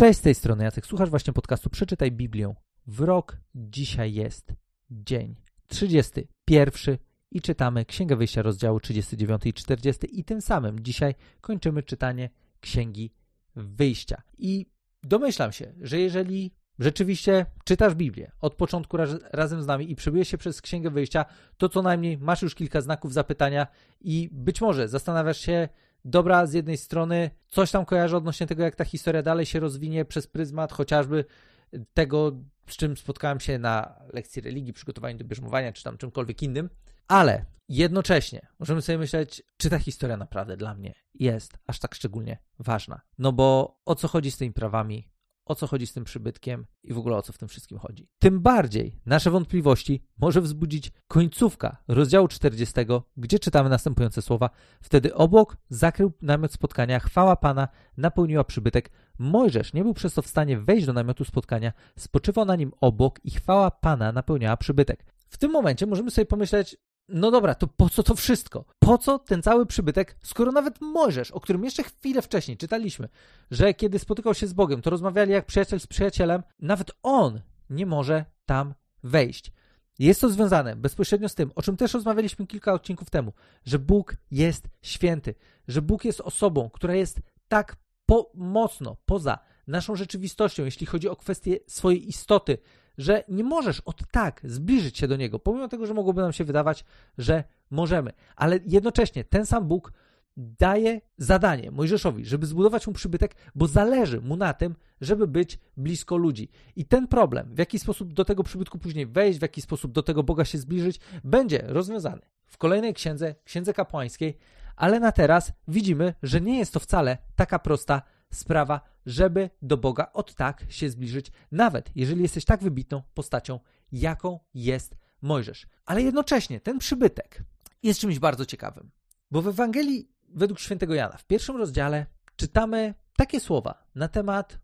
Cześć z tej strony Jacek, słuchasz właśnie podcastu Przeczytaj Biblię. W rok dzisiaj jest dzień 31 i czytamy Księgę Wyjścia rozdziału 39 i 40 i tym samym dzisiaj kończymy czytanie Księgi Wyjścia. I domyślam się, że jeżeli rzeczywiście czytasz Biblię od początku raz, razem z nami i przebyjesz się przez Księgę Wyjścia, to co najmniej masz już kilka znaków zapytania i być może zastanawiasz się, dobra, z jednej strony coś tam kojarzę odnośnie tego, jak ta historia dalej się rozwinie przez pryzmat chociażby tego, z czym spotkałem się na lekcji religii, przygotowaniu do bierzmowania, czy tam czymkolwiek innym, ale jednocześnie możemy sobie myśleć, czy ta historia naprawdę dla mnie jest aż tak szczególnie ważna. No bo o co chodzi z tymi prawami, o co chodzi z tym przybytkiem i w ogóle o co w tym wszystkim chodzi. Tym bardziej nasze wątpliwości może wzbudzić końcówka rozdziału 40, gdzie czytamy następujące słowa: Wtedy obok zakrył namiot spotkania, chwała Pana napełniła przybytek. Mojżesz nie był przez to w stanie wejść do namiotu spotkania, spoczywał na nim obok i chwała Pana napełniała przybytek. W tym momencie możemy sobie pomyśleć, no dobra, to po co to wszystko? Po co ten cały przybytek, skoro nawet Mojżesz, o którym jeszcze chwilę wcześniej czytaliśmy, że kiedy spotykał się z Bogiem, to rozmawiali jak przyjaciel z przyjacielem, nawet on nie może tam wejść. Jest to związane bezpośrednio z tym, o czym też rozmawialiśmy kilka odcinków temu, że Bóg jest święty, że Bóg jest osobą, która jest tak po, mocno poza naszą rzeczywistością, jeśli chodzi o kwestię swojej istoty, że nie możesz od tak zbliżyć się do Niego, pomimo tego, że mogłoby nam się wydawać, że możemy. Ale jednocześnie ten sam Bóg daje zadanie Mojżeszowi, żeby zbudować mu przybytek, bo zależy mu na tym, żeby być blisko ludzi. I ten problem, w jaki sposób do tego przybytku później wejść, w jaki sposób do tego Boga się zbliżyć, będzie rozwiązany w kolejnej księdze, księdze kapłańskiej, ale na teraz widzimy, że nie jest to wcale taka prosta sprawa, żeby do Boga od tak się zbliżyć, nawet jeżeli jesteś tak wybitną postacią, jaką jest Mojżesz. Ale jednocześnie ten przybytek jest czymś bardzo ciekawym, bo w Ewangelii według świętego Jana w pierwszym rozdziale czytamy takie słowa na temat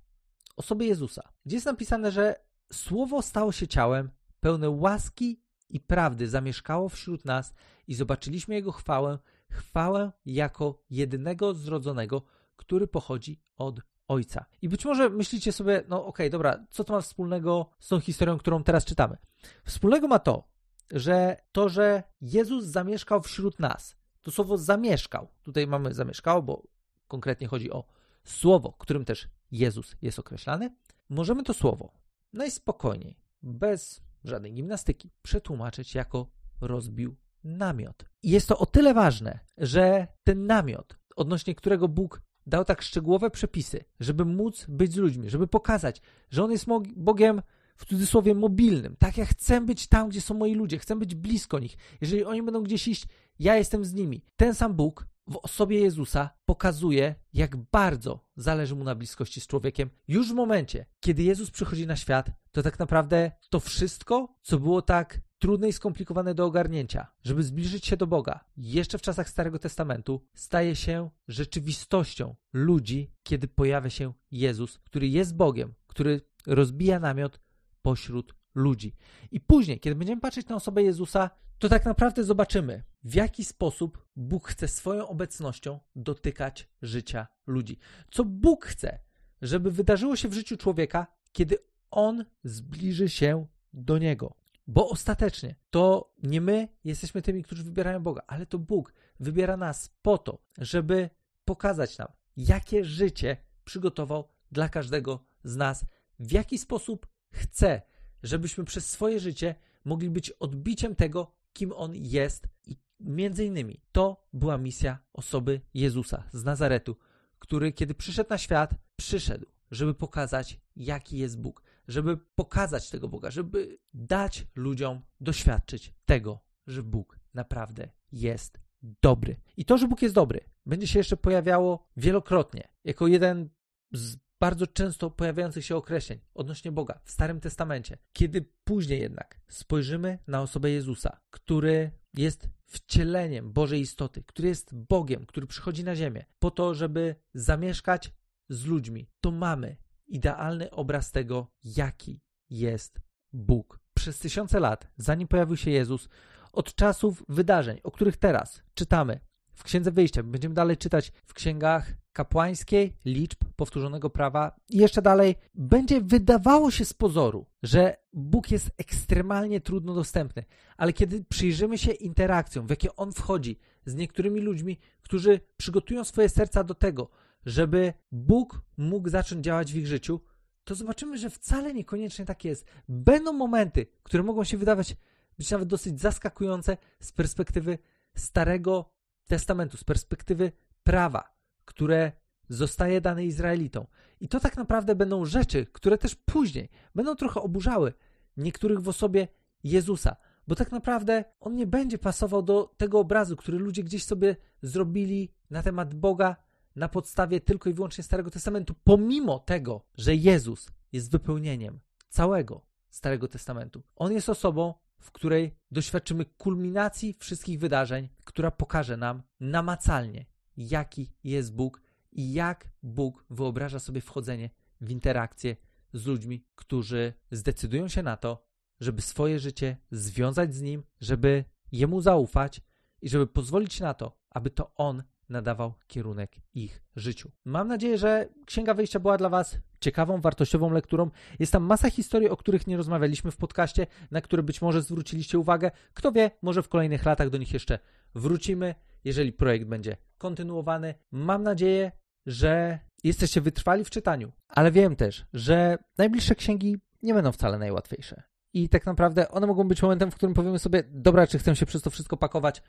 osoby Jezusa, gdzie jest napisane, że Słowo stało się ciałem, pełne łaski i prawdy zamieszkało wśród nas i zobaczyliśmy Jego chwałę, chwałę jako jedynego zrodzonego, który pochodzi od Ojca. I być może myślicie sobie, no okej, okay, dobra, co to ma wspólnego z tą historią, którą teraz czytamy? Wspólnego ma to, że to, że Jezus zamieszkał wśród nas, to słowo zamieszkał, tutaj mamy zamieszkał, bo konkretnie chodzi o słowo, którym też Jezus jest określany, możemy to słowo najspokojniej, bez żadnej gimnastyki, przetłumaczyć jako rozbił namiot. I jest to o tyle ważne, że ten namiot, odnośnie którego Bóg dał tak szczegółowe przepisy, żeby móc być z ludźmi, żeby pokazać, że On jest Bogiem w cudzysłowie mobilnym. Tak, ja chcę być tam, gdzie są moi ludzie, chcę być blisko nich. Jeżeli oni będą gdzieś iść, ja jestem z nimi. Ten sam Bóg w osobie Jezusa pokazuje, jak bardzo zależy mu na bliskości z człowiekiem. Już w momencie, kiedy Jezus przychodzi na świat, to tak naprawdę to wszystko, co było tak trudne i skomplikowane do ogarnięcia, żeby zbliżyć się do Boga, jeszcze w czasach Starego Testamentu, staje się rzeczywistością ludzi, kiedy pojawia się Jezus, który jest Bogiem, który rozbija namiot pośród ludzi. I później, kiedy będziemy patrzeć na osobę Jezusa, to tak naprawdę zobaczymy, w jaki sposób Bóg chce swoją obecnością dotykać życia ludzi. Co Bóg chce, żeby wydarzyło się w życiu człowieka, kiedy on zbliży się do Niego. Bo ostatecznie to nie my jesteśmy tymi, którzy wybierają Boga, ale to Bóg wybiera nas po to, żeby pokazać nam, jakie życie przygotował dla każdego z nas, w jaki sposób chce, żebyśmy przez swoje życie mogli być odbiciem tego, kim On jest. I między innymi to była misja osoby Jezusa z Nazaretu, który kiedy przyszedł na świat, przyszedł, żeby pokazać, jaki jest Bóg, żeby pokazać tego Boga, żeby dać ludziom doświadczyć tego, że Bóg naprawdę jest dobry. I to, że Bóg jest dobry, będzie się jeszcze pojawiało wielokrotnie jako jeden z bardzo często pojawiających się określeń odnośnie Boga w Starym Testamencie. Kiedy później jednak spojrzymy na osobę Jezusa, który jest wcieleniem Bożej istoty, który jest Bogiem, który przychodzi na ziemię po to, żeby zamieszkać z ludźmi, to mamy idealny obraz tego, jaki jest Bóg. Przez tysiące lat, zanim pojawił się Jezus, od czasów wydarzeń, o których teraz czytamy w Księdze Wyjścia, będziemy dalej czytać w księgach kapłańskiej, liczb, powtórzonego prawa i jeszcze dalej, będzie wydawało się z pozoru, że Bóg jest ekstremalnie trudno dostępny, ale kiedy przyjrzymy się interakcjom, w jakie On wchodzi z niektórymi ludźmi, którzy przygotują swoje serca do tego, żeby Bóg mógł zacząć działać w ich życiu, to zobaczymy, że wcale niekoniecznie tak jest. Będą momenty, które mogą się wydawać być nawet dosyć zaskakujące z perspektywy Starego Testamentu, z perspektywy prawa, które zostaje dane Izraelitom. I to tak naprawdę będą rzeczy, które też później będą trochę oburzały niektórych w osobie Jezusa, bo tak naprawdę on nie będzie pasował do tego obrazu, który ludzie gdzieś sobie zrobili na temat Boga na podstawie tylko i wyłącznie Starego Testamentu, pomimo tego, że Jezus jest wypełnieniem całego Starego Testamentu. On jest osobą, w której doświadczymy kulminacji wszystkich wydarzeń, która pokaże nam namacalnie, jaki jest Bóg i jak Bóg wyobraża sobie wchodzenie w interakcję z ludźmi, którzy zdecydują się na to, żeby swoje życie związać z Nim, żeby Jemu zaufać i żeby pozwolić na to, aby to On nadawał kierunek ich życiu. Mam nadzieję, że Księga Wyjścia była dla Was ciekawą, wartościową lekturą. Jest tam masa historii, o których nie rozmawialiśmy w podcaście, na które być może zwróciliście uwagę. Kto wie, może w kolejnych latach do nich jeszcze wrócimy, jeżeli projekt będzie kontynuowany. Mam nadzieję, że jesteście wytrwali w czytaniu, ale wiem też, że najbliższe księgi nie będą wcale najłatwiejsze. I tak naprawdę one mogą być momentem, w którym powiemy sobie, dobra, czy chcę się przez to wszystko pakować,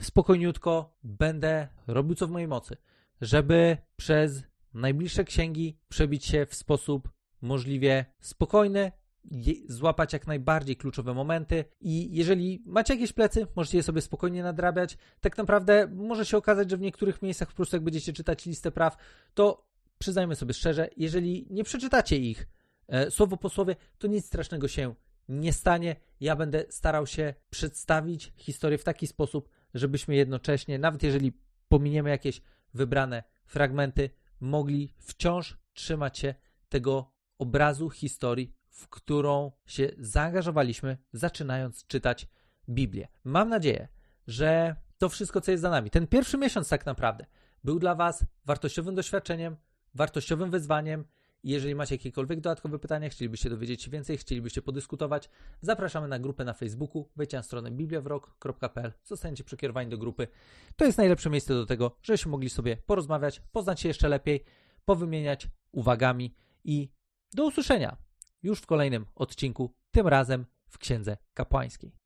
spokojniutko będę robił co w mojej mocy, żeby przez najbliższe księgi przebić się w sposób możliwie spokojny, złapać jak najbardziej kluczowe momenty i jeżeli macie jakieś plecy, możecie je sobie spokojnie nadrabiać. Tak naprawdę może się okazać, że w niektórych miejscach po prostu jak będziecie czytać listę praw, to przyznajmy sobie szczerze, jeżeli nie przeczytacie ich e, słowo po słowie, to nic strasznego się nie stanie. Ja będę starał się przedstawić historię w taki sposób, żebyśmy jednocześnie, nawet jeżeli pominiemy jakieś wybrane fragmenty, mogli wciąż trzymać się tego obrazu historii, w którą się zaangażowaliśmy, zaczynając czytać Biblię. Mam nadzieję, że to wszystko, co jest za nami, ten pierwszy miesiąc tak naprawdę, był dla Was wartościowym doświadczeniem, wartościowym wyzwaniem jeżeli macie jakiekolwiek dodatkowe pytania, chcielibyście dowiedzieć się więcej, chcielibyście podyskutować, zapraszamy na grupę na Facebooku, wejdźcie na stronę bibliawrok.pl, zostaniecie przekierowani do grupy. To jest najlepsze miejsce do tego, żebyśmy mogli sobie porozmawiać, poznać się jeszcze lepiej, powymieniać uwagami i do usłyszenia już w kolejnym odcinku, tym razem w Księdze Kapłańskiej.